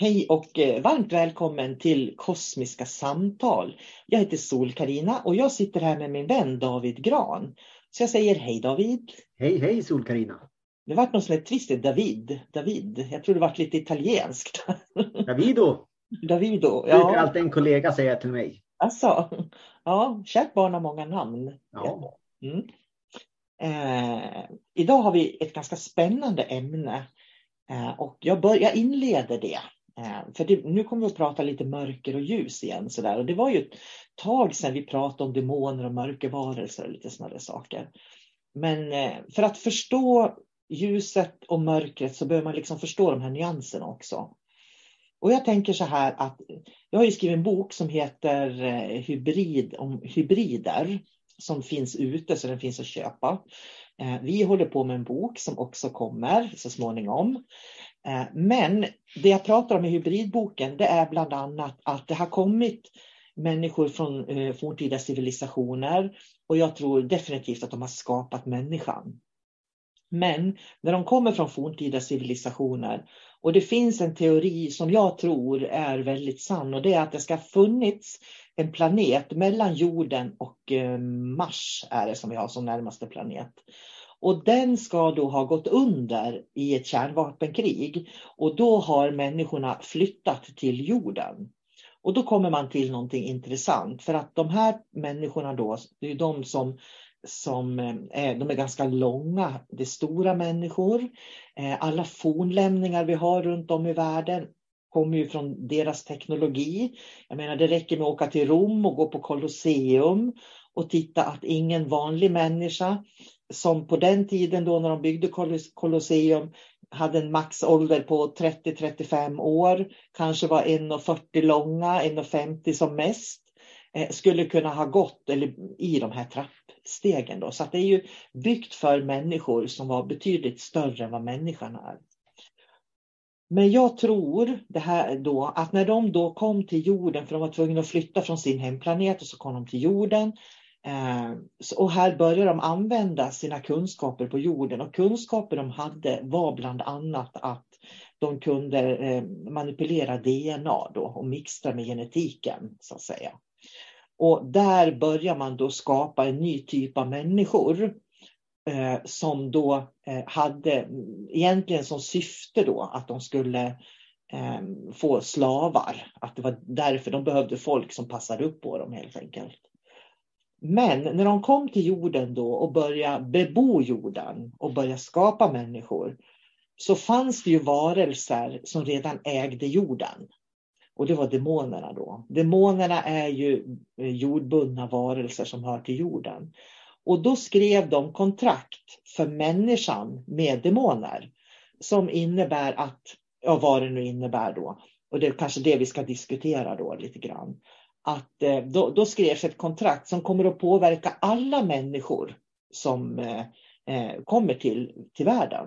Hej och eh, varmt välkommen till Kosmiska samtal. Jag heter sol karina och jag sitter här med min vän David Gran. Så jag säger hej David. Hej hej sol karina Det vart något som är twist David. David. Jag tror det vart lite italienskt. Davido. Davido. Ja. Det brukar alltid en kollega säga till mig. Alltså, ja, kärt barn har många namn. Ja. Mm. Eh, idag har vi ett ganska spännande ämne eh, och jag, bör, jag inleder det Eh, för det, nu kommer vi att prata lite mörker och ljus igen. Så där. Och det var ju ett tag sedan vi pratade om demoner och mörkervarelser och lite sådana saker. Men eh, för att förstå ljuset och mörkret så behöver man liksom förstå de här nyanserna också. Och jag tänker så här att jag har ju skrivit en bok som heter eh, Hybrid om hybrider som finns ute så den finns att köpa. Vi håller på med en bok som också kommer så småningom. Eh, men det jag pratar om i hybridboken det är bland annat att det har kommit människor från eh, forntida civilisationer och jag tror definitivt att de har skapat människan. Men när de kommer från forntida civilisationer och det finns en teori som jag tror är väldigt sann och det är att det ska ha funnits en planet mellan jorden och eh, Mars är det som vi har som närmaste planet. Och den ska då ha gått under i ett kärnvapenkrig. Och då har människorna flyttat till jorden. Och då kommer man till någonting intressant. För att de här människorna då, det är de som, som är, de är ganska långa. Det är stora människor. Eh, alla fornlämningar vi har runt om i världen kommer ju från deras teknologi. Jag menar det räcker med att åka till Rom och gå på Colosseum och titta att ingen vanlig människa som på den tiden då när de byggde Colosseum hade en maxålder på 30-35 år, kanske var 1,40 långa, 1,50 som mest, eh, skulle kunna ha gått eller, i de här trappstegen. Då. Så det är ju byggt för människor som var betydligt större än vad människan är. Men jag tror det här då att när de då kom till jorden, för de var tvungna att flytta från sin hemplanet och så kom de till jorden. Eh, och här började de använda sina kunskaper på jorden och kunskaper de hade var bland annat att de kunde eh, manipulera DNA då och mixtra med genetiken så att säga. Och där börjar man då skapa en ny typ av människor eh, som då hade egentligen som syfte då att de skulle få slavar. Att det var därför de behövde folk som passade upp på dem helt enkelt. Men när de kom till jorden då och började bebo jorden och började skapa människor så fanns det ju varelser som redan ägde jorden. Och det var demonerna då. Demonerna är ju eh, jordbundna varelser som hör till jorden. Och då skrev de kontrakt för människan med demoner som innebär att, ja vad det nu innebär då, och det är kanske det vi ska diskutera då lite grann, att eh, då, då skrevs ett kontrakt som kommer att påverka alla människor som eh, eh, kommer till, till världen.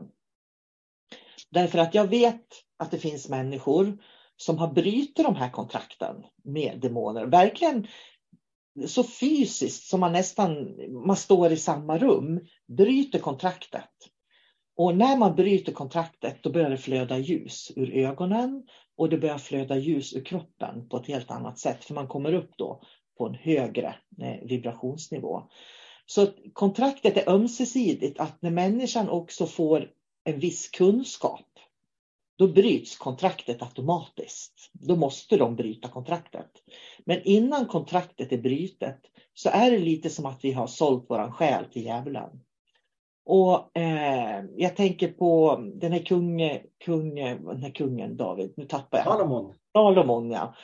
Därför att jag vet att det finns människor som har brutit de här kontrakten med demoner. Verkligen så fysiskt som man nästan man står i samma rum, bryter kontraktet. Och när man bryter kontraktet då börjar det flöda ljus ur ögonen och det börjar flöda ljus ur kroppen på ett helt annat sätt. För man kommer upp då på en högre eh, vibrationsnivå. Så kontraktet är ömsesidigt att när människan också får en viss kunskap då bryts kontraktet automatiskt. Då måste de bryta kontraktet. Men innan kontraktet är brytet så är det lite som att vi har sålt våran själ till djävulen. Och eh, jag tänker på den här kung, kung, den här kungen David, nu tappar jag. Salomon. Salomon ja.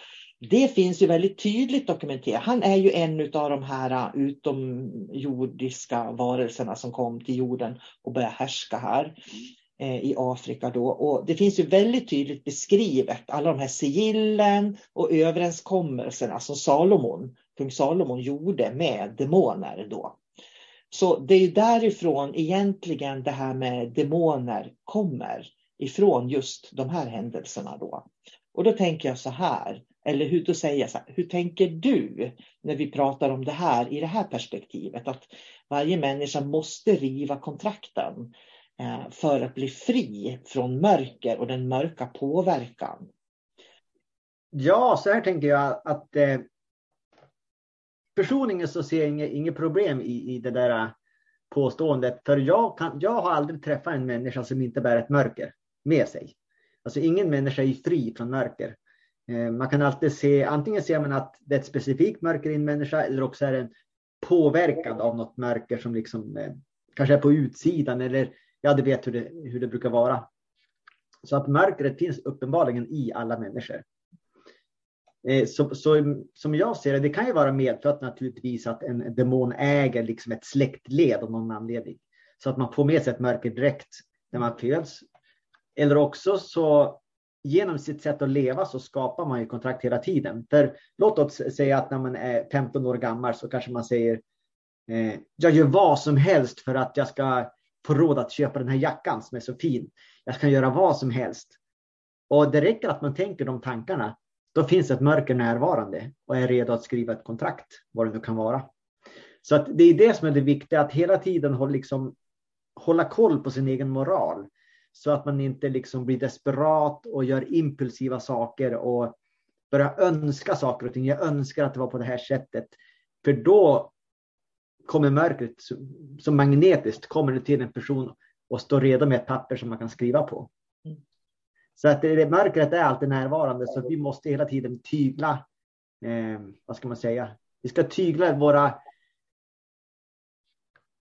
Det finns ju väldigt tydligt dokumenterat. Han är ju en av de här utomjordiska varelserna som kom till jorden och började härska här. Eh, i Afrika då. Och det finns ju väldigt tydligt beskrivet alla de här sigillen och överenskommelserna som Salomon, kung Salomon gjorde med demoner då. Så det är därifrån egentligen det här med demoner kommer ifrån just de här händelserna då. Och då tänker jag så här, eller hur, då säger jag så här, hur tänker du när vi pratar om det här i det här perspektivet? Att varje människa måste riva kontrakten. Eh, för att bli fri från mörker och den mörka påverkan? Ja, så här tänker jag att eh, personligen så ser jag inget, inget problem i, i det där äh, påståendet. För jag, kan, jag har aldrig träffat en människa som inte bär ett mörker med sig. Alltså ingen människa är fri från mörker. Eh, man kan alltid se, antingen ser man att det är ett specifikt mörker i en människa eller också är den påverkad av något mörker som liksom eh, kanske är på utsidan eller ja, du vet hur det, hur det brukar vara. Så att mörkret finns uppenbarligen i alla människor. Eh, så, så, som jag ser det, det kan ju vara medfött naturligtvis att en demon äger liksom ett släktled av någon anledning. Så att man får med sig ett mörker direkt när man föds. Eller också så genom sitt sätt att leva så skapar man ju kontrakt hela tiden. För låt oss säga att när man är 15 år gammal så kanske man säger eh, jag gör vad som helst för att jag ska få råd att köpa den här jackan som är så fin. Jag kan göra vad som helst. Och det räcker att man tänker de tankarna. Då finns ett mörker närvarande och är redo att skriva ett kontrakt, vad det nu kan vara. Så att det är det som är det viktiga, att hela tiden hålla, liksom, hålla koll på sin egen moral. Så att man inte liksom blir desperat och gör impulsiva saker och börjar önska saker och ting. Jag önskar att det var på det här sättet. För då kommer mörkret som magnetiskt kommer det till en person och står redo med ett papper som man kan skriva på. Så att det, mörkret är alltid närvarande så vi måste hela tiden tygla, eh, vad ska man säga, vi ska tygla våra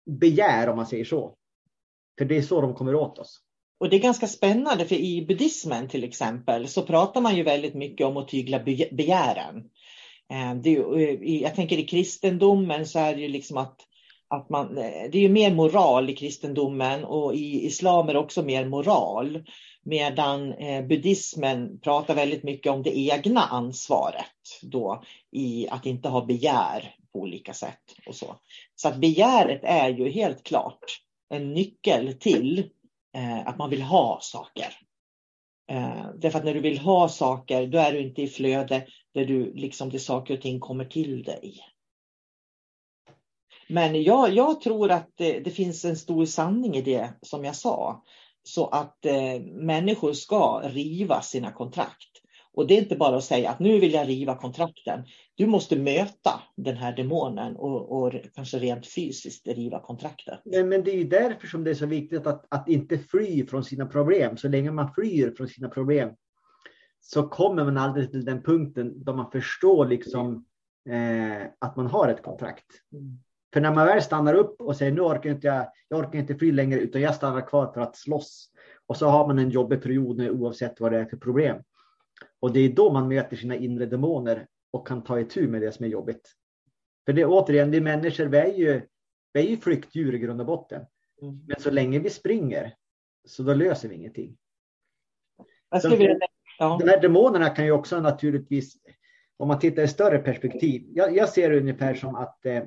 begär om man säger så. För det är så de kommer åt oss. Och det är ganska spännande för i buddhismen till exempel så pratar man ju väldigt mycket om att tygla begären. Eh, det är, eh, jag tänker i kristendomen så är det ju liksom att att man, eh, det är ju mer moral i kristendomen och i islam är det också mer moral. Medan eh, buddhismen pratar väldigt mycket om det egna ansvaret då i att inte ha begär på olika sätt. och Så Så att begäret är ju helt klart en nyckel till eh, att man vill ha saker. Eh, därför att när du vill ha saker, då är du inte i flöde där du liksom det saker och ting kommer till dig. Men jag, jag tror att det, det, finns en stor sanning i det som jag sa. Så att eh, människor ska riva sina kontrakt. Och det är inte bara att säga att nu vill jag riva kontrakten. Du måste möta den här demonen och, och kanske rent fysiskt riva kontraktet. Men, men det är ju därför som det är så viktigt att, att inte fly från sina problem. Så länge man flyr från sina problem så kommer man aldrig till den punkten då man förstår liksom eh, att man har ett kontrakt. Mm. För när man väl stannar upp och säger nu orkar inte jag, jag orkar inte fly längre utan jag stannar kvar för att slåss. Och så har man en jobbig period oavsett vad det är för problem. Och det är då man möter sina inre demoner och kan ta itu med det som är jobbigt. För det återigen, vi människor, vi är ju, vi är ju flyktdjur i grund och botten. Mm. Men så länge vi springer så då löser vi ingenting. Vilja... ja. De här demonerna kan ju också naturligtvis, om man tittar i större perspektiv, jag, jag ser det ungefär som att eh,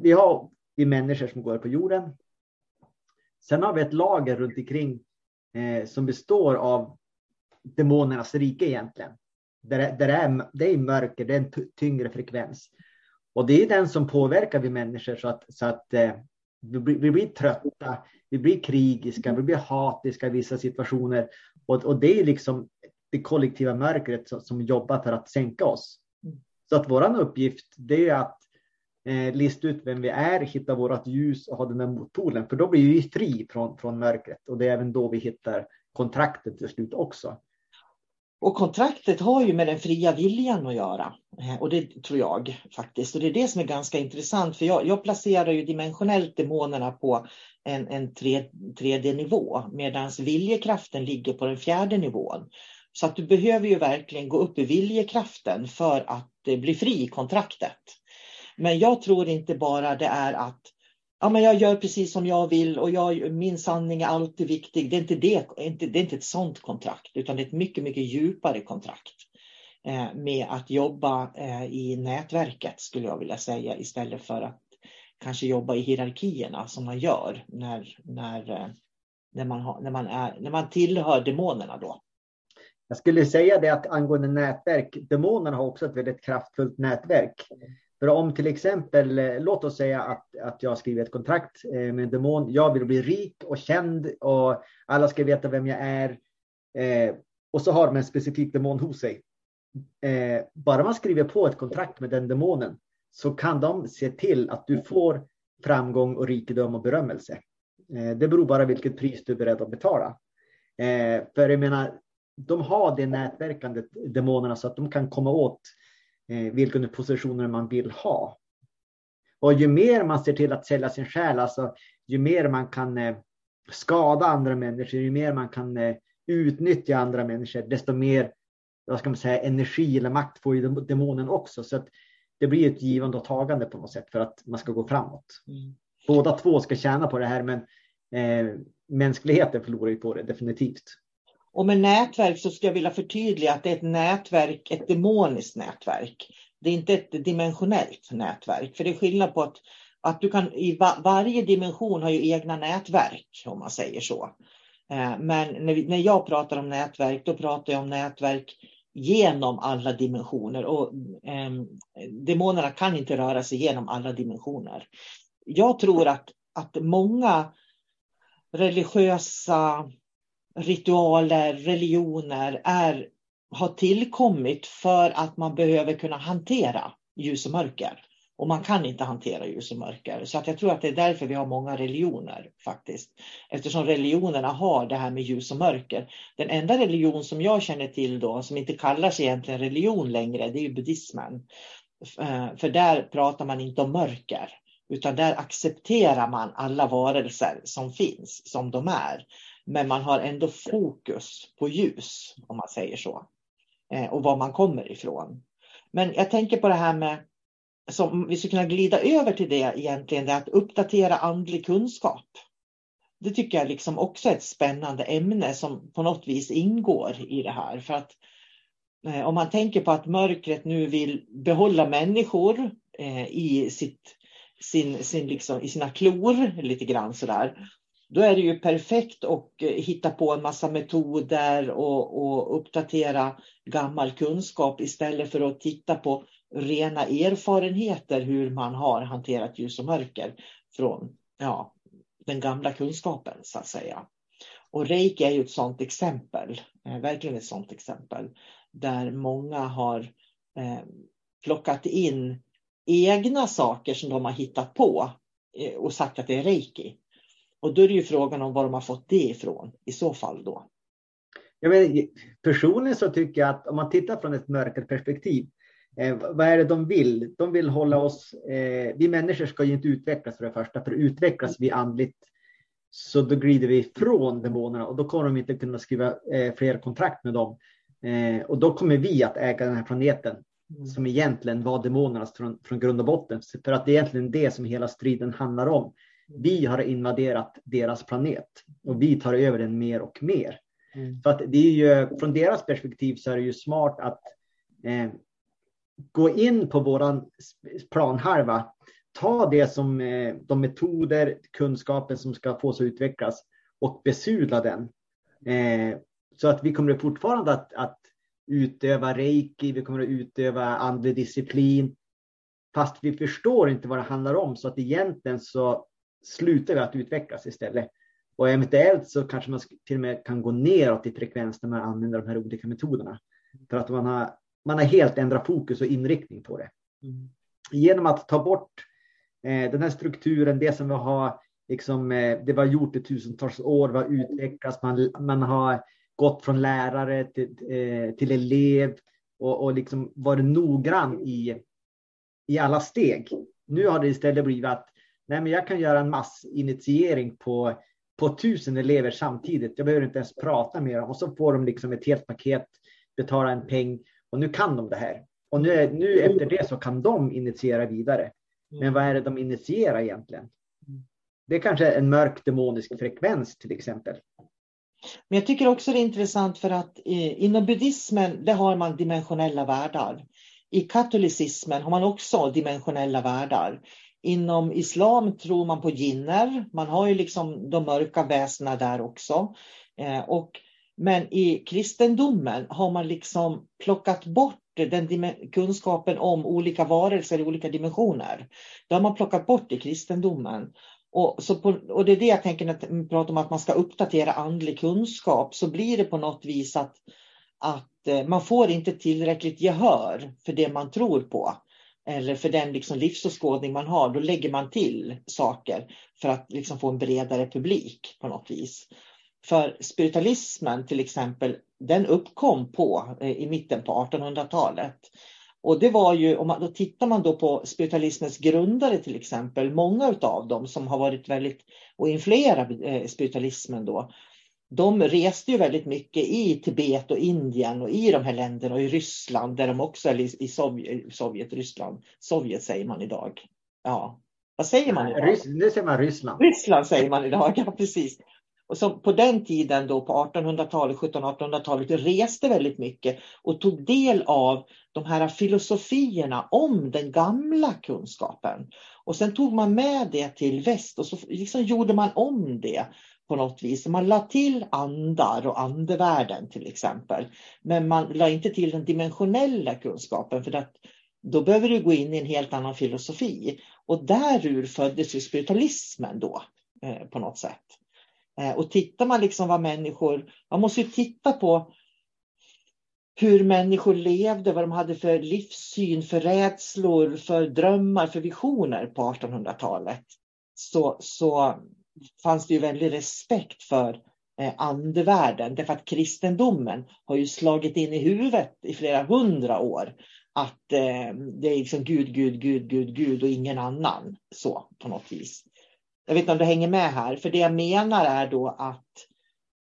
vi har vi människor som går på jorden. Sen har vi ett lager runt omkring eh, som består av demonernas rike egentligen. Där, där är, det är mörker, det är en tyngre frekvens. Och det är den som påverkar vi människor så att, så att eh, vi, blir, vi, blir trötta, vi blir krigiska, vi blir hatiska i vissa situationer. Och, och det är liksom det kollektiva mörkret som, som jobbar för att sänka oss. Så att våran uppgift det är att eh, lista ut vem vi är, hitta vårt ljus och ha den där motpolen. För då blir vi fri från, från mörkret och det är även då vi hittar kontraktet till slut också. Och kontraktet har ju med den fria viljan att göra. Eh, och det tror jag faktiskt. Och det är det som är ganska intressant. För jag, jag placerar ju dimensionellt demonerna på en, en tre, tredje nivå. Medan viljekraften ligger på den fjärde nivån. Så att du behöver ju verkligen gå upp i viljekraften för att eh, bli fri i kontraktet. Men jag tror inte bara det är att ja, men jag gör precis som jag vill och jag, min sanning är alltid viktig. Det är inte, det, det är inte ett sånt kontrakt, utan det är ett mycket, mycket djupare kontrakt eh, med att jobba eh, i nätverket skulle jag vilja säga istället för att kanske jobba i hierarkierna som man gör när, när, eh, när, man, har, när, man, är, när man tillhör demonerna då. Jag skulle säga det att angående nätverk, demonerna har också ett väldigt kraftfullt nätverk. För om till exempel, eh, låt oss säga att, att jag skriver ett kontrakt eh, med en demon. Jag vill bli rik och känd och alla ska veta vem jag är. Eh, och så har de en specifik demon hos sig. Eh, bara man skriver på ett kontrakt med den demonen så kan de se till att du får framgång och rikedom och berömmelse. det beror bara vilket pris du är beredd att betala. för jag menar, de har det nätverkande demonerna så att de kan komma åt eh, vilka positioner man vill ha. Och ju mer man ser till att sälja sin själ, alltså ju mer man kan eh, skada andra människor, ju mer man kan eh, utnyttja andra människor, desto mer vad ska man säga, energi eller makt får ju demonen också. Så att det blir ett givande och tagande på något sätt för att man ska gå framåt. Mm. Båda två ska tjäna på det här, men eh, mänskligheten förlorar ju på det definitivt. Och med nätverk så skulle jag vilja förtydliga att det är ett nätverk, ett demoniskt nätverk. Det är inte ett dimensionellt nätverk. För det är skillnad på att, att du kan, i va, varje dimension har ju egna nätverk om man säger så. Eh, men när, vi, när jag pratar om nätverk, då pratar jag om nätverk genom alla dimensioner. Och eh, demonerna kan inte röra sig genom alla dimensioner. Jag tror att, att många religiösa ritualer, religioner är, har tillkommit för att man behöver kunna hantera ljus och mörker. Och man kan inte hantera ljus och mörker. Så att jag tror att det är därför vi har många religioner faktiskt. Eftersom religionerna har det här med ljus och mörker. Den enda religion som jag känner till då, som inte kallas egentligen religion längre, det är ju buddhismen. Eh, för där pratar man inte om mörker. Utan där accepterar man alla varelser som finns, som de är. Men man har ändå fokus på ljus, om man säger så. Eh, och var man kommer ifrån. Men jag tänker på det här med som vi skulle kunna glida över till det egentligen, det är att uppdatera andlig kunskap. Det tycker jag liksom också är ett spännande ämne som på något vis ingår i det här. För att eh, om man tänker på att mörkret nu vill behålla människor eh, i, sitt, sin, sin liksom, i sina klor lite grann sådär. Då är det ju perfekt att eh, hitta på en massa metoder och, och uppdatera gammal kunskap istället för att titta på rena erfarenheter hur man har hanterat ljus och mörker från ja, den gamla kunskapen så att säga. Och reiki är ju ett sådant exempel, eh, verkligen ett sådant exempel, där många har eh, plockat in egna saker som de har hittat på eh, och sagt att det är reiki. Och då är det ju frågan om var de har fått det ifrån i så fall då. Jag vet, personligen så tycker jag att om man tittar från ett mörkare perspektiv, eh, vad är det de vill? De vill hålla oss, eh, vi människor ska ju inte utvecklas för det första, för utvecklas vi andligt så då glider vi ifrån demonerna och då kommer de inte kunna skriva eh, fler kontrakt med dem. Eh, och då kommer vi att äga den här planeten mm. som egentligen var demonernas från, från grund och botten. För att det är egentligen det som hela striden handlar om. Vi har invaderat deras planet och vi tar över den mer och mer. Mm. För att det är ju, från deras perspektiv så är det ju smart att eh, gå in på våran planhalva, ta det som eh, de metoder, kunskapen som ska få sig utvecklas och besudla den. Eh, så att vi kommer fortfarande att, att utöva reiki, vi kommer att utöva andlig disciplin. Fast vi förstår inte vad det handlar om så att egentligen så slutar vi att utvecklas istället. Och eventuellt så kanske man till och med kan gå neråt i frekvens när man använder de här olika metoderna. För att man har, man har helt ändrat fokus och inriktning på det. Mm. Genom att ta bort eh, den här strukturen, det som vi har, liksom, eh, det var gjort i tusentals år, var utvecklats, man, man har gått från lärare till, eh, till elev och, och liksom varit noggrann i, i alla steg. Nu har det istället blivit att nej, men jag kan göra en massinitiering på på tusen elever samtidigt. Jag behöver inte ens prata med dem och så får de liksom ett helt paket, betala en peng och nu kan de det här. Och nu, nu efter det så kan de initiera vidare. Men vad är det de initierar egentligen? Det är kanske en mörk demonisk frekvens till exempel. Men jag tycker också det är intressant för att eh, inom buddhismen där har man dimensionella världar. I katolicismen har man också dimensionella världar. Inom islam tror man på jinner. Man har ju liksom de mörka väsena där också. Eh, och, men i kristendomen har man liksom plockat bort den kunskapen om olika varelser i olika dimensioner. Det har man plockat bort i kristendomen. Och, så på, och det är det jag tänker när man pratar om att man ska uppdatera andlig kunskap så blir det på något vis att, att eh, man får inte tillräckligt gehör för det man tror på eller för den liksom livsåskådning man har, då lägger man till saker för att liksom få en bredare publik på något vis. För spiritualismen till exempel, den uppkom på, eh, i mitten på 1800-talet. Och det var ju, om man, då tittar man då på spiritualismens grundare till exempel, många av dem som har varit väldigt och influerat eh, spiritualismen då, de reste ju väldigt mycket i Tibet och Indien och i de här länderna och i Ryssland där de också är i Sovjet, Sovjet Ryssland. Sovjet säger man idag. Ja, vad säger man idag? Nu säger man Ryssland. Ryssland säger man idag, ja precis. Och så på den tiden då på 1800-talet, 1700-1800-talet reste väldigt mycket och tog del av de här filosofierna om den gamla kunskapen. Och sen tog man med det till väst och så liksom gjorde man om det på något vis. Man la till andar och andevärlden till exempel. Men man la inte till den dimensionella kunskapen för att då behöver du gå in i en helt annan filosofi. Och därur föddes ju spiritualismen då eh, på något sätt. Eh, och tittar man liksom vad människor, man måste ju titta på hur människor levde, vad de hade för livssyn, för rädslor, för drömmar, för visioner på 1800-talet. Så, så fanns det ju väldigt respekt för eh, andevärlden. Därför att kristendomen har ju slagit in i huvudet i flera hundra år att eh, det är liksom Gud, Gud, Gud, Gud, Gud och ingen annan. Så på något vis. Jag vet inte om du hänger med här, för det jag menar är då att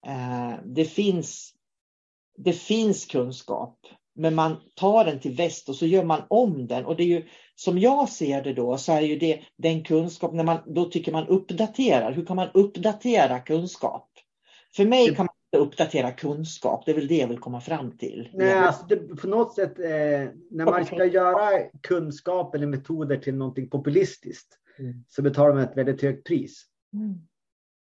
eh, det, finns, det finns kunskap, men man tar den till väst och så gör man om den. Och det är ju som jag ser det då så är ju det den kunskap, när man, då tycker man uppdaterar. Hur kan man uppdatera kunskap? För mig kan man inte uppdatera kunskap, det är väl det jag vill komma fram till. Nej, alltså det, på något sätt, eh, när man ska göra kunskap eller metoder till någonting populistiskt mm. så betalar man ett väldigt högt pris. Mm.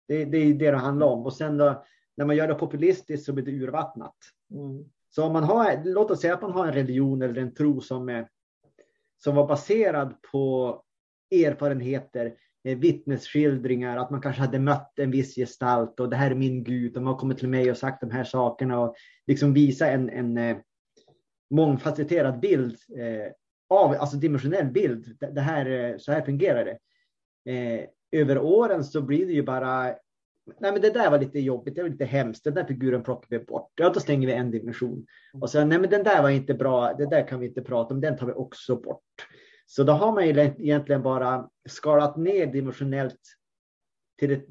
Det, det, är det det handlar om. Och sen då, när man gör det populistiskt så blir det urvattnat. Mm. Så om man har, låt oss säga att man har en religion eller en tro som, är, som var baserad på erfarenheter, eh, vittnesskildringar, att man kanske hade mött en viss gestalt och det här är min Gud, de har kommit till mig och sagt de här sakerna och liksom visa en, en eh, mångfacetterad bild eh, av, alltså dimensionell bild. Det här, så här fungerar det. Över åren så blir det ju bara nej men det där var lite jobbigt, det var lite hemskt, den där figuren plockar vi bort. Ja, då stänger vi en dimension. Och sen, nej men den där var inte bra, det där kan vi inte prata om, den tar vi också bort. Så då har man ju egentligen bara skalat ner dimensionellt till ett,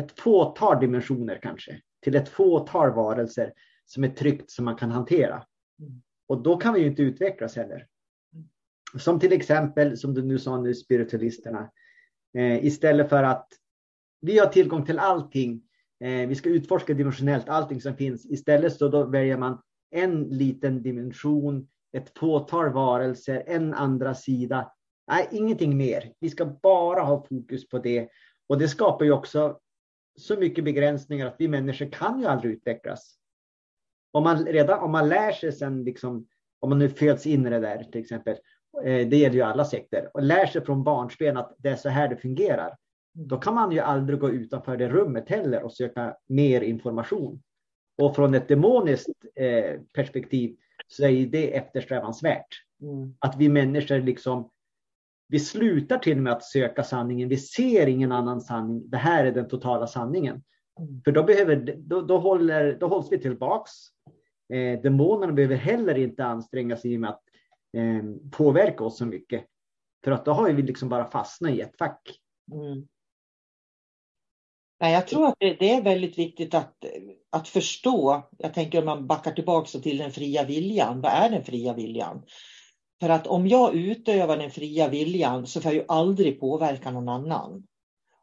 ett fåtal dimensioner kanske, till ett fåtal varelser som är tryggt som man kan hantera. Och då kan vi ju inte utvecklas heller. Som till exempel, som du nu sa nu, spiritualisterna. Eh, istället för att vi har tillgång till allting. Eh, vi ska utforska dimensionellt allting som finns. Istället så då väljer man en liten dimension, ett fåtal varelser, en andra sida. Nej, ingenting mer. Vi ska bara ha fokus på det. Och det skapar ju också så mycket begränsningar att vi människor kan ju aldrig utvecklas. Om man, redan, om man lär sig sen, liksom, om man nu föds in i det där till exempel, eh, det gäller ju alla sekter, och lär sig från barnsben att det är så här det fungerar, då kan man ju aldrig gå utanför det rummet heller och söka mer information. Och från ett demoniskt eh, perspektiv så är det eftersträvansvärt. Mm. Att vi människor liksom, vi slutar till och med att söka sanningen. Vi ser ingen annan sanning. Det här är den totala sanningen. Mm. För då, behöver, då, då, håller, då hålls vi tillbaks. Eh, demonerna behöver heller inte anstränga sig med att eh, påverka oss så mycket. För att då har vi liksom bara fastnat i ett fack. Mm. Nej, jag tror att det, är väldigt viktigt att, att förstå. Jag tänker om man backar tillbaka till den fria viljan. Vad är den fria viljan? För att om jag utövar den fria viljan så får jag ju aldrig påverka någon annan.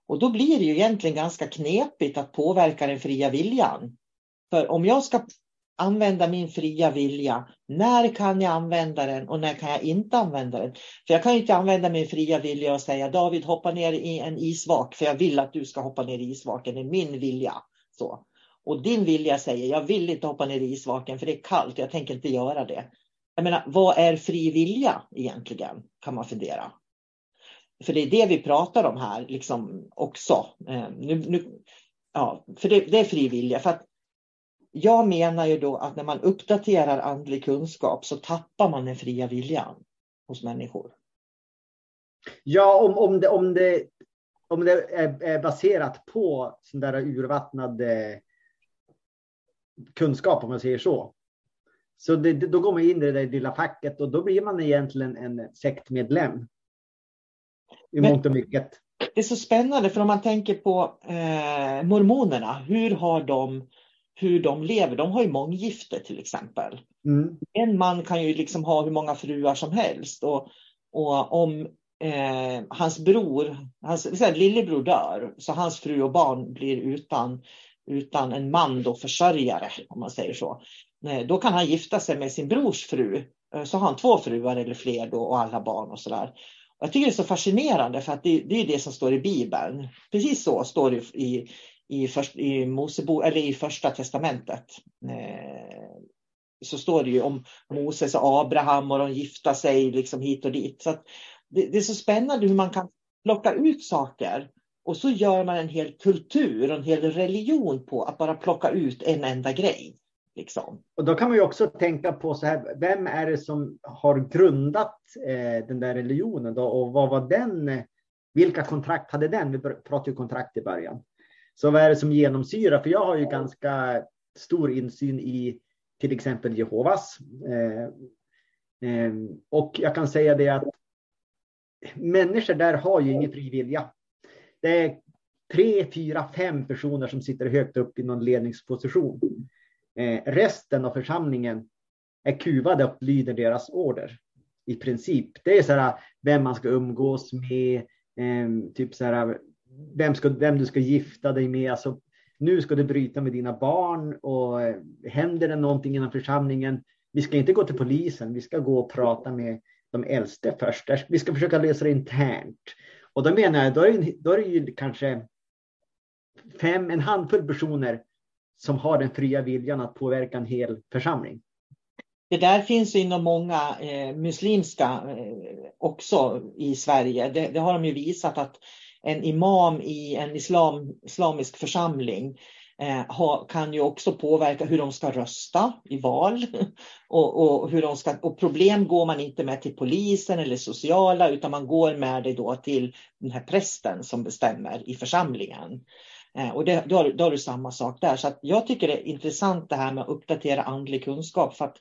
Och då blir det ju egentligen ganska knepigt att påverka den fria viljan. För om jag ska använda min fria vilja. När kan jag använda den och när kan jag inte använda den? För jag kan inte använda min fria vilja och säga David hoppa ner i en isvak för jag vill att du ska hoppa ner i isvaken. Det är min vilja. Så. Och din vilja säger jag vill inte hoppa ner i isvaken för det är kallt. Jag tänker inte göra det. Jag menar, vad är fri vilja egentligen? Kan man fundera. För det är det vi pratar om här liksom också. Eh, nu, nu, ja, för det, det är fri vilja. För att jag menar ju då att när man uppdaterar andlig kunskap så tappar man den fria viljan hos människor. Ja, om, om, det, om, det, om det är, baserat på sån där urvattnad eh, kunskap, om man säger så. Så det, då går man in i det där lilla facket och då blir man egentligen en sektmedlem. I Men, mångt och mycket. Det är så spännande, för om man tänker på eh, mormonerna, hur har de hur de lever. De har ju månggifte till exempel. Mm. En man kan ju liksom ha hur många fruar som helst. Och, och om eh, hans bror, hans lillebror dör, så hans fru och barn blir utan, utan en man då försörjare, om man säger så. Eh, då kan han gifta sig med sin brors fru. Eh, så har han två fruar eller fler då och alla barn och sådär. Jag tycker det är så fascinerande för att det, det är det som står i Bibeln. Precis så står det i, i, först, i, Mosebo, eller i första testamentet. Eh, så står det ju om Moses och Abraham och de gifta sig liksom hit och dit. Så det, det, är så spännande hur man kan plocka ut saker och så gör man en hel kultur och en hel religion på att bara plocka ut en enda grej. Liksom. Och då kan man ju också tänka på så här, vem är det som har grundat eh, den där religionen då och vad var den? Eh, vilka kontrakt hade den? Vi pratade ju kontrakt i början. Så vad är det som genomsyrar? För jag har ju ganska stor insyn i till exempel Jehovas. Eh, eh, och jag kan säga det att människor där har ju ingen fri vilja. Det är tre, fyra, fem personer som sitter högt upp i någon ledningsposition. Eh, resten av församlingen är kuvade och lyder deras order. i princip. Det är så här, vem man ska umgås med, eh, typ så här, vem, ska, vem du ska gifta dig med. Alltså, nu ska du bryta med dina barn och eh, händer det någonting inom församlingen, vi ska inte gå till polisen, vi ska gå och prata med de äldste först. Vi ska försöka lösa det internt. Och då menar jag, då är det, då är det ju kanske fem, en handfull personer som har den fria viljan att påverka en hel församling. Det där finns inom många eh, muslimska eh, också i Sverige. Det, det, har de ju visat att en imam i en islam, islamisk församling eh, ha, kan ju också påverka hur de ska rösta i val. och, och, hur de ska, och problem går man inte med till polisen eller sociala utan man går med det då till den här prästen som bestämmer i församlingen. Eh, och det, då, har, då har du samma sak där. Så jag tycker det är intressant det här med att uppdatera andlig kunskap. För att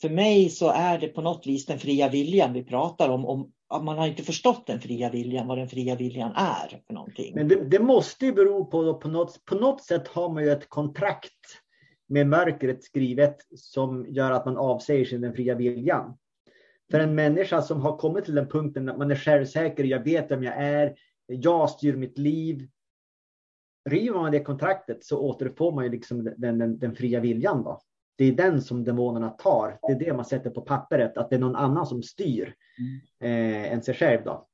för mig så är det på något vis den fria viljan vi pratar om. om man har inte förstått den fria viljan, vad den fria viljan är för någonting. Men det, det måste ju bero på, på något, på något sätt har man ju ett kontrakt med mörkret skrivet som gör att man avsäger sig den fria viljan. För en människa som har kommit till den punkten att man är självsäker, jag vet vem jag är, jag styr mitt liv. River man det kontraktet så återfår man ju liksom den, den, den fria viljan. Då det är den som demonerna tar. Det är det man sätter på pappret, att det är någon annan som styr eh, än sig själv. Då.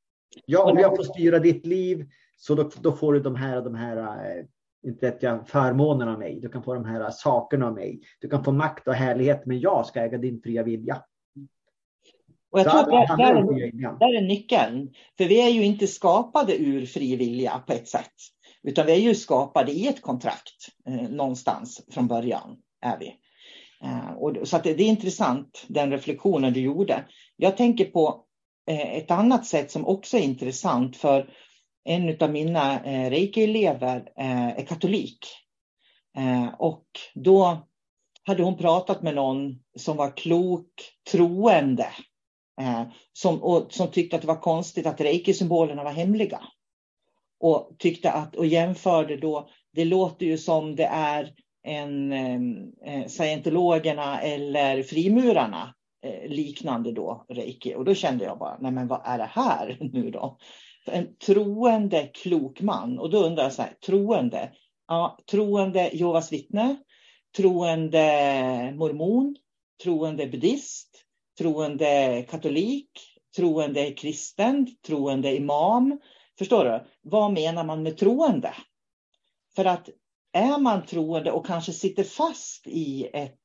Ja, om jag får styra ditt liv så då, då får du de här, de här eh, inte vet jag, förmånerna av mig. Du kan få de här sakerna av mig. Du kan få makt och härlighet, men jag ska äga din fria vilja. Och jag så tror att där, där, där är nyckeln. För vi är ju inte skapade ur fri vilja på ett sätt. Utan vi är ju skapade i ett kontrakt eh, någonstans från början. är vi. Mm. Eh, och, så att det, det, är intressant, den reflektionen du gjorde. Jag tänker på eh, ett annat sätt som också är intressant för en av mina eh, reiki-elever eh, är katolik. Eh, och då hade hon pratat med någon som var klok, troende. Eh, som, och, som tyckte att det var konstigt att reiki-symbolerna var hemliga. Och tyckte att, och jämförde då, det låter ju som det är än eh, scientologerna eller frimurarna eh, liknande då reiki. Och då kände jag bara, nej men vad är det här nu då? En troende klok man. Och då undrar jag så här, troende? Ja, troende Jehovas vittne, troende mormon, troende buddhist, troende katolik, troende kristen, troende imam. Förstår du? Vad menar man med troende? För att är man troende och kanske sitter fast i ett,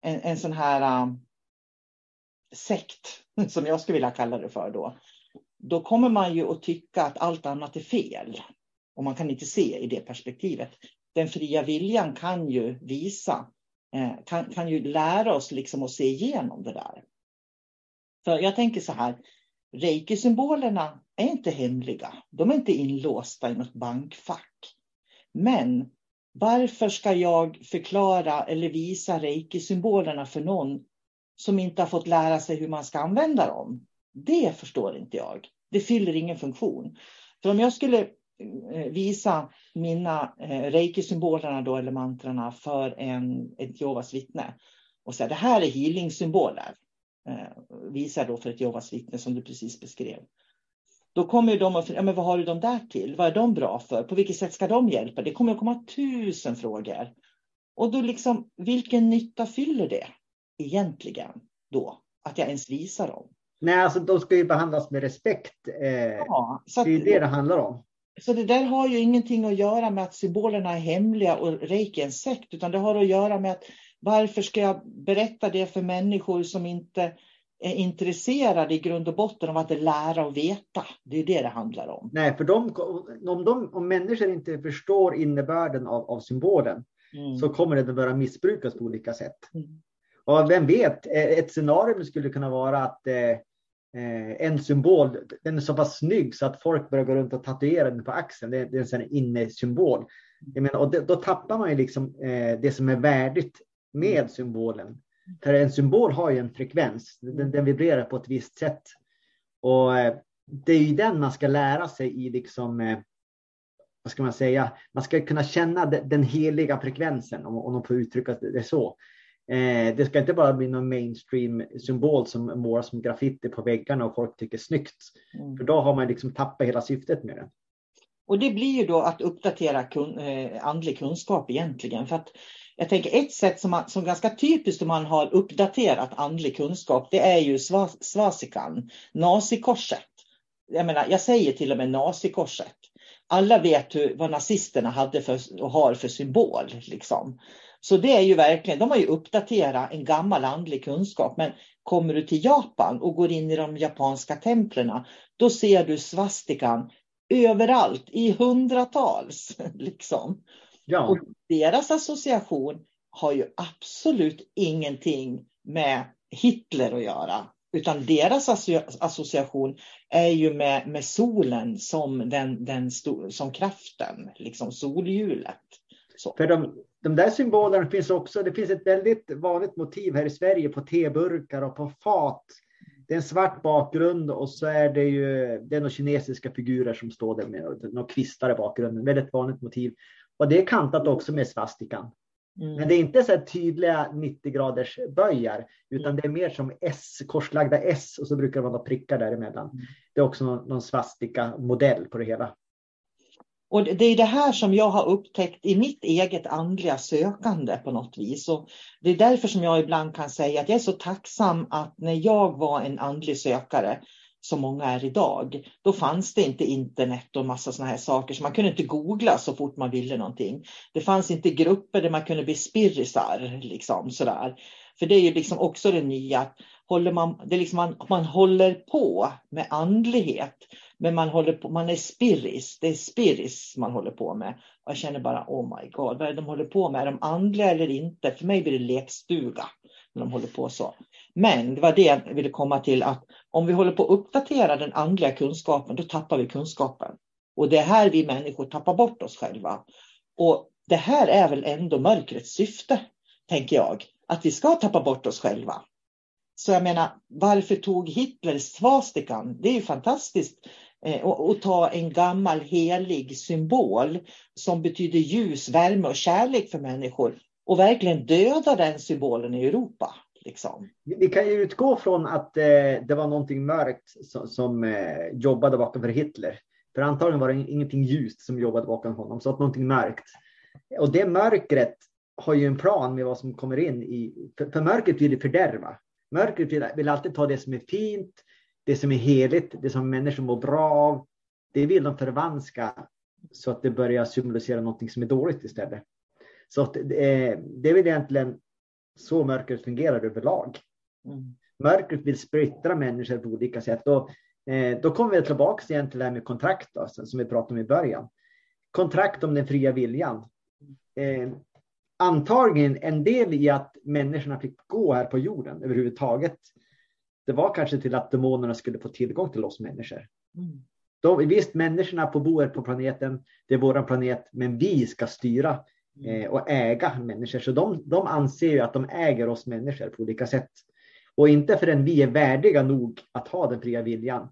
en, en sån här um, sekt, som jag skulle vilja kalla det för då, då kommer man ju att tycka att allt annat är fel. Och man kan inte se i det perspektivet. Den fria viljan kan ju visa, eh, kan, kan ju lära oss liksom att se igenom det där. För jag tänker så här, reiki-symbolerna är inte hemliga. De är inte inlåsta i något bankfack. Men varför ska jag förklara eller visa reiki-symbolerna för någon som inte har fått lära sig hur man ska använda dem? Det förstår inte jag. Det fyller ingen funktion. För om jag skulle eh, visa mina eh, reiki-symbolerna då, eller mantrarna för en, ett Jehovas vittne och säga det här är healing-symboler. Eh, Visar då för ett Jehovas vittne som du precis beskrev. Då kommer de att ja, men vad har du dem där till? Vad är de bra för? På vilket sätt ska de hjälpa? Det kommer att komma tusen frågor. Och då liksom, vilken nytta fyller det egentligen då? Att jag ens visar dem? Nej, alltså de ska ju behandlas med respekt. Eh, ja, så att, det är det det handlar om. Så det där har ju ingenting att göra med att symbolerna är hemliga och reiki är en sekt, utan det har att göra med att varför ska jag berätta det för människor som inte är intresserade i grund och botten av att lära och veta. Det är det det handlar om. Nej, för de, om, de, om människor inte förstår innebörden av, av symbolen mm. så kommer det att börja missbrukas på olika sätt. Mm. Och vem vet, eh, ett scenario skulle kunna vara att eh, eh, en symbol, den är så pass snygg så att folk börjar gå runt och tatuera den på axeln. Det, det är en sån inne-symbol. Jag menar, och det, då tappar man ju liksom eh, det som är värdigt med symbolen. För en symbol har ju en frekvens, den, den vibrerar på ett visst sätt. Och eh, det är ju den man ska lära sig i liksom, eh, vad ska man säga, man ska kunna känna den heliga frekvensen om, om man får uttrycka det så. Eh, det ska inte bara bli någon mainstream symbol som målas som graffiti på väggarna och folk tycker snyggt. Mm. För då har man liksom tappat hela syftet med det. Och det blir ju då att uppdatera kun, eh, andlig kunskap egentligen. För att jag tänker ett sätt som, man, som ganska typiskt om man har uppdaterat andlig kunskap, det är ju svasikan, nazikorset. Jag menar, jag säger till och med nazikorset. Alla vet hur, vad nazisterna hade för, och har för symbol. Liksom. Så det är ju verkligen, de har ju uppdaterat en gammal andlig kunskap. Men kommer du till Japan och går in i de japanska templen, då ser du svastikan överallt i hundratals. Liksom. Ja. Och deras association har ju absolut ingenting med Hitler att göra. Utan deras association är ju med, med solen som, den, den som kraften, liksom solhjulet. Så. För de, de där symbolerna finns också, det finns ett väldigt vanligt motiv här i Sverige på teburkar och på fat. Det är en svart bakgrund och så är det ju det är några kinesiska figurer som står där med några kvistar i bakgrunden. Väldigt vanligt motiv. Och det är kantat också med svastikan. Mm. Men det är inte så tydliga 90 graders böjar, utan mm. det är mer som S, korslagda S och så brukar det vara prickar däremellan. Mm. Det är också någon, någon svastika modell på det hela. Och det är det här som jag har upptäckt i mitt eget andliga sökande på något vis. Och det är därför som jag ibland kan säga att jag är så tacksam att när jag var en andlig sökare som många är idag, då fanns det inte internet och massa sådana här saker. Så man kunde inte googla så fort man ville någonting. Det fanns inte grupper där man kunde bli spirrisar. Liksom, sådär. För det är ju liksom också det nya. Håller man, det är liksom man, man håller på med andlighet. Men man, håller på, man är spirris, det är spirris man håller på med. Och jag känner bara, oh my god, vad är det de håller på med? Är de andliga eller inte? För mig blir det lekstuga när de håller på så. Men det var det jag ville komma till att om vi håller på att uppdatera den andliga kunskapen, då tappar vi kunskapen. Och det är här vi människor tappar bort oss själva. Och det här är väl ändå mörkrets syfte, tänker jag. Att vi ska tappa bort oss själva. Så jag menar, varför tog Hitler svastikan? Det är ju fantastiskt eh, att ta en gammal helig symbol som betyder ljus, värme och kärlek för människor och verkligen döda den symbolen i Europa. Liksom. Vi kan ju utgå från att eh, det var någonting mörkt som, som eh, jobbade bakom för Hitler. För antagligen var det ingenting ljust som jobbade bakom honom, så att någonting mörkt. Och det mörkret har ju en plan med vad som kommer in i, för, för mörkret vill ju fördärva. Mörkret vill, vill, alltid ta det som är fint, det som är heligt, det som människor mår bra av. Det vill de förvanska så att det börjar symbolisera någonting som är dåligt istället. Så att, eh, det är väl egentligen så mörkret fungerar överlag. Mm. Mörkret vill splittra människor på olika sätt. Och, eh, då kommer vi tillbaka igen till det här med kontrakt då, som vi pratade om i början. Kontrakt om den fria viljan. Eh, antagligen en del i att människorna fick gå här på jorden överhuvudtaget. Det var kanske till att demonerna skulle få tillgång till oss människor. Mm. Då, visst, människorna får bo här på planeten, det är vår planet, men vi ska styra. Eh, och äga människor. Så de, de anser ju att de äger oss människor på olika sätt. Och inte förrän vi är värdiga nog att ha den fria viljan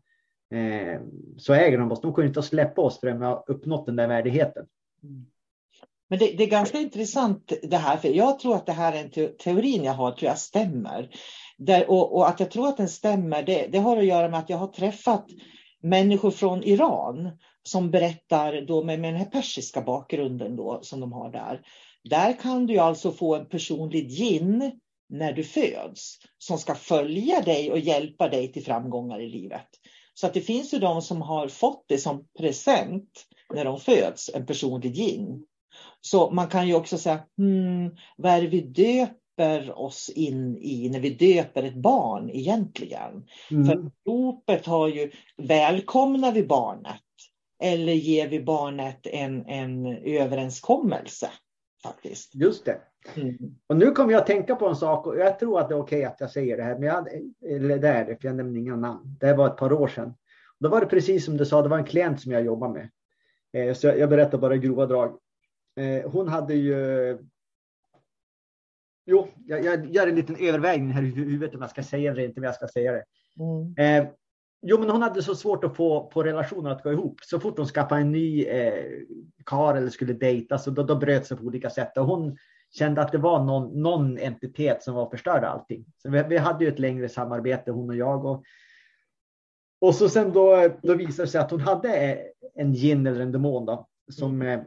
eh, så äger de oss. De kommer inte att släppa oss förrän vi har uppnått den där värdigheten. Mm. Men det, det, är ganska intressant det här, för jag tror att det här är en te teorin jag har, tror jag stämmer. Där, och, och, att jag tror att den stämmer, det, det har att göra med att jag har träffat människor från Iran som berättar då med, med den här persiska bakgrunden då som de har där. Där kan du alltså få en personlig gin när du föds som ska följa dig och hjälpa dig till framgångar i livet. Så att det finns ju de som har fått det som present när de föds, en personlig gin. Så man kan ju också säga, hmm, vad är det vi döper oss in i när vi döper ett barn egentligen? Mm. För dopet har ju, välkomnar vi barnet eller ger vi barnet en, en överenskommelse? Faktiskt. Just det. Mm. Och nu kommer jag att tänka på en sak och jag tror att det är okej att jag säger det här, men jag, eller det är det, för jag nämner inga namn. Det var ett par år sedan. Då var det precis som du sa, det var en klient som jag jobbade med. Eh, så jag berättar bara grova drag. Eh, hon hade ju... Jo, jag, jag gör en liten övervägning här i huvudet om jag ska säga det eller inte, men jag ska säga det. Mm. Eh, Jo, men hon hade så svårt att få på relationen att gå ihop. Så fort hon skaffade en ny eh, kar eller skulle dejta så då, då bröt sig på olika sätt. Och hon kände att det var någon, någon entitet som var förstörde allting. Så vi, vi hade ju ett längre samarbete, hon och jag. Och, och så sen då, då visade det sig att hon hade en gin eller en demon då, som, mm.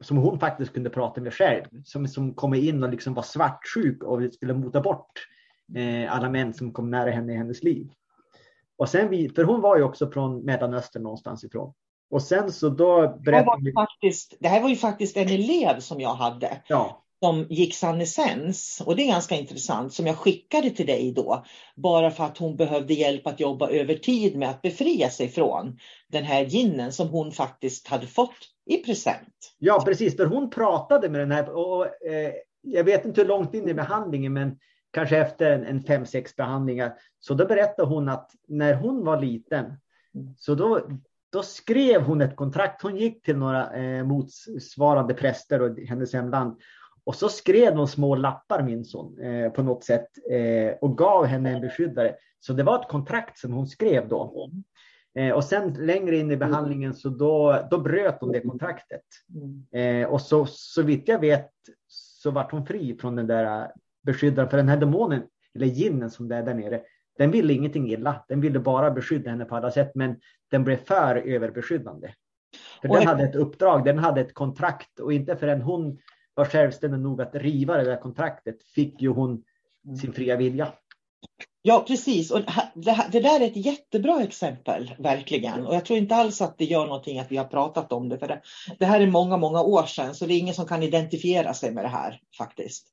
Som hon faktiskt kunde prata med själv. Som, som kom in och liksom var svartsjuk och skulle mota bort eh, alla män som kom nära henne i hennes liv. Och sen vi, för hon var ju också från Mellanöstern någonstans ifrån. Och sen så då berättade det, var faktiskt, det här var ju faktiskt en elev som jag hade. Ja. Som gick Sannesens och det är ganska intressant som jag skickade till dig då. Bara för att hon behövde hjälp att jobba över tid med att befria sig från den här ginen som hon faktiskt hade fått i present. Ja precis, för hon pratade med den här och eh, jag vet inte hur långt in i behandlingen men kanske efter en, en fem, sex behandlingar. Så då berättade hon att när hon var liten så då, då skrev hon ett kontrakt. Hon gick till några eh, motsvarande präster och hennes hemland och så skrev de små lappar minns hon eh, på något sätt eh, och gav henne en beskyddare. Så det var ett kontrakt som hon skrev då. Eh, och sen längre in i behandlingen så då, då bröt hon det kontraktet. Eh, och så, så vitt jag vet så vart hon fri från den där beskyddaren. För den här demonen, eller ginnen som det är där nere, den ville ingenting illa. Den ville bara beskydda henne på alla sätt, men den blev för överbeskyddande. För den hade ett uppdrag, den hade ett kontrakt och inte förrän hon var självständig nog att riva det där kontraktet fick ju hon sin fria vilja. Ja, precis. Och det, det, där är ett jättebra exempel, verkligen. Och jag tror inte alls att det gör någonting att vi har pratat om det. För det, det här är många, många år sedan, så det är ingen som kan identifiera sig med det här faktiskt.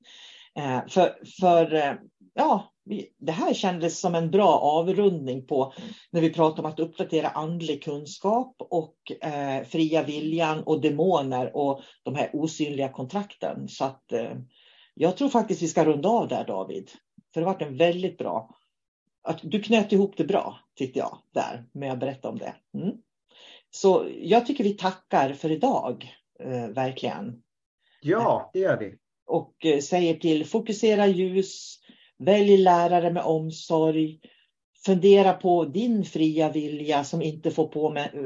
Eh, för, för eh, ja, det här kändes som en bra avrundning på när vi pratar om att uppdatera andlig kunskap och eh, fria viljan och demoner och de här osynliga kontrakten. Så att eh, jag tror faktiskt vi ska runda av där David. För det har varit en väldigt bra, att du knöt ihop det bra tyckte jag där med att berätta om det. Mm. Så jag tycker vi tackar för idag, eh, verkligen. Ja, det gör vi. Och eh, säger till fokusera ljus, Välj lärare med omsorg. Fundera på din fria vilja som inte får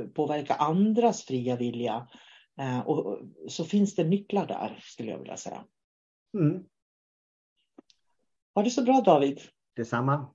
påverka andras fria vilja. Eh, och så finns det nycklar där, skulle jag vilja säga. Mm. Ha det så bra David. Detsamma.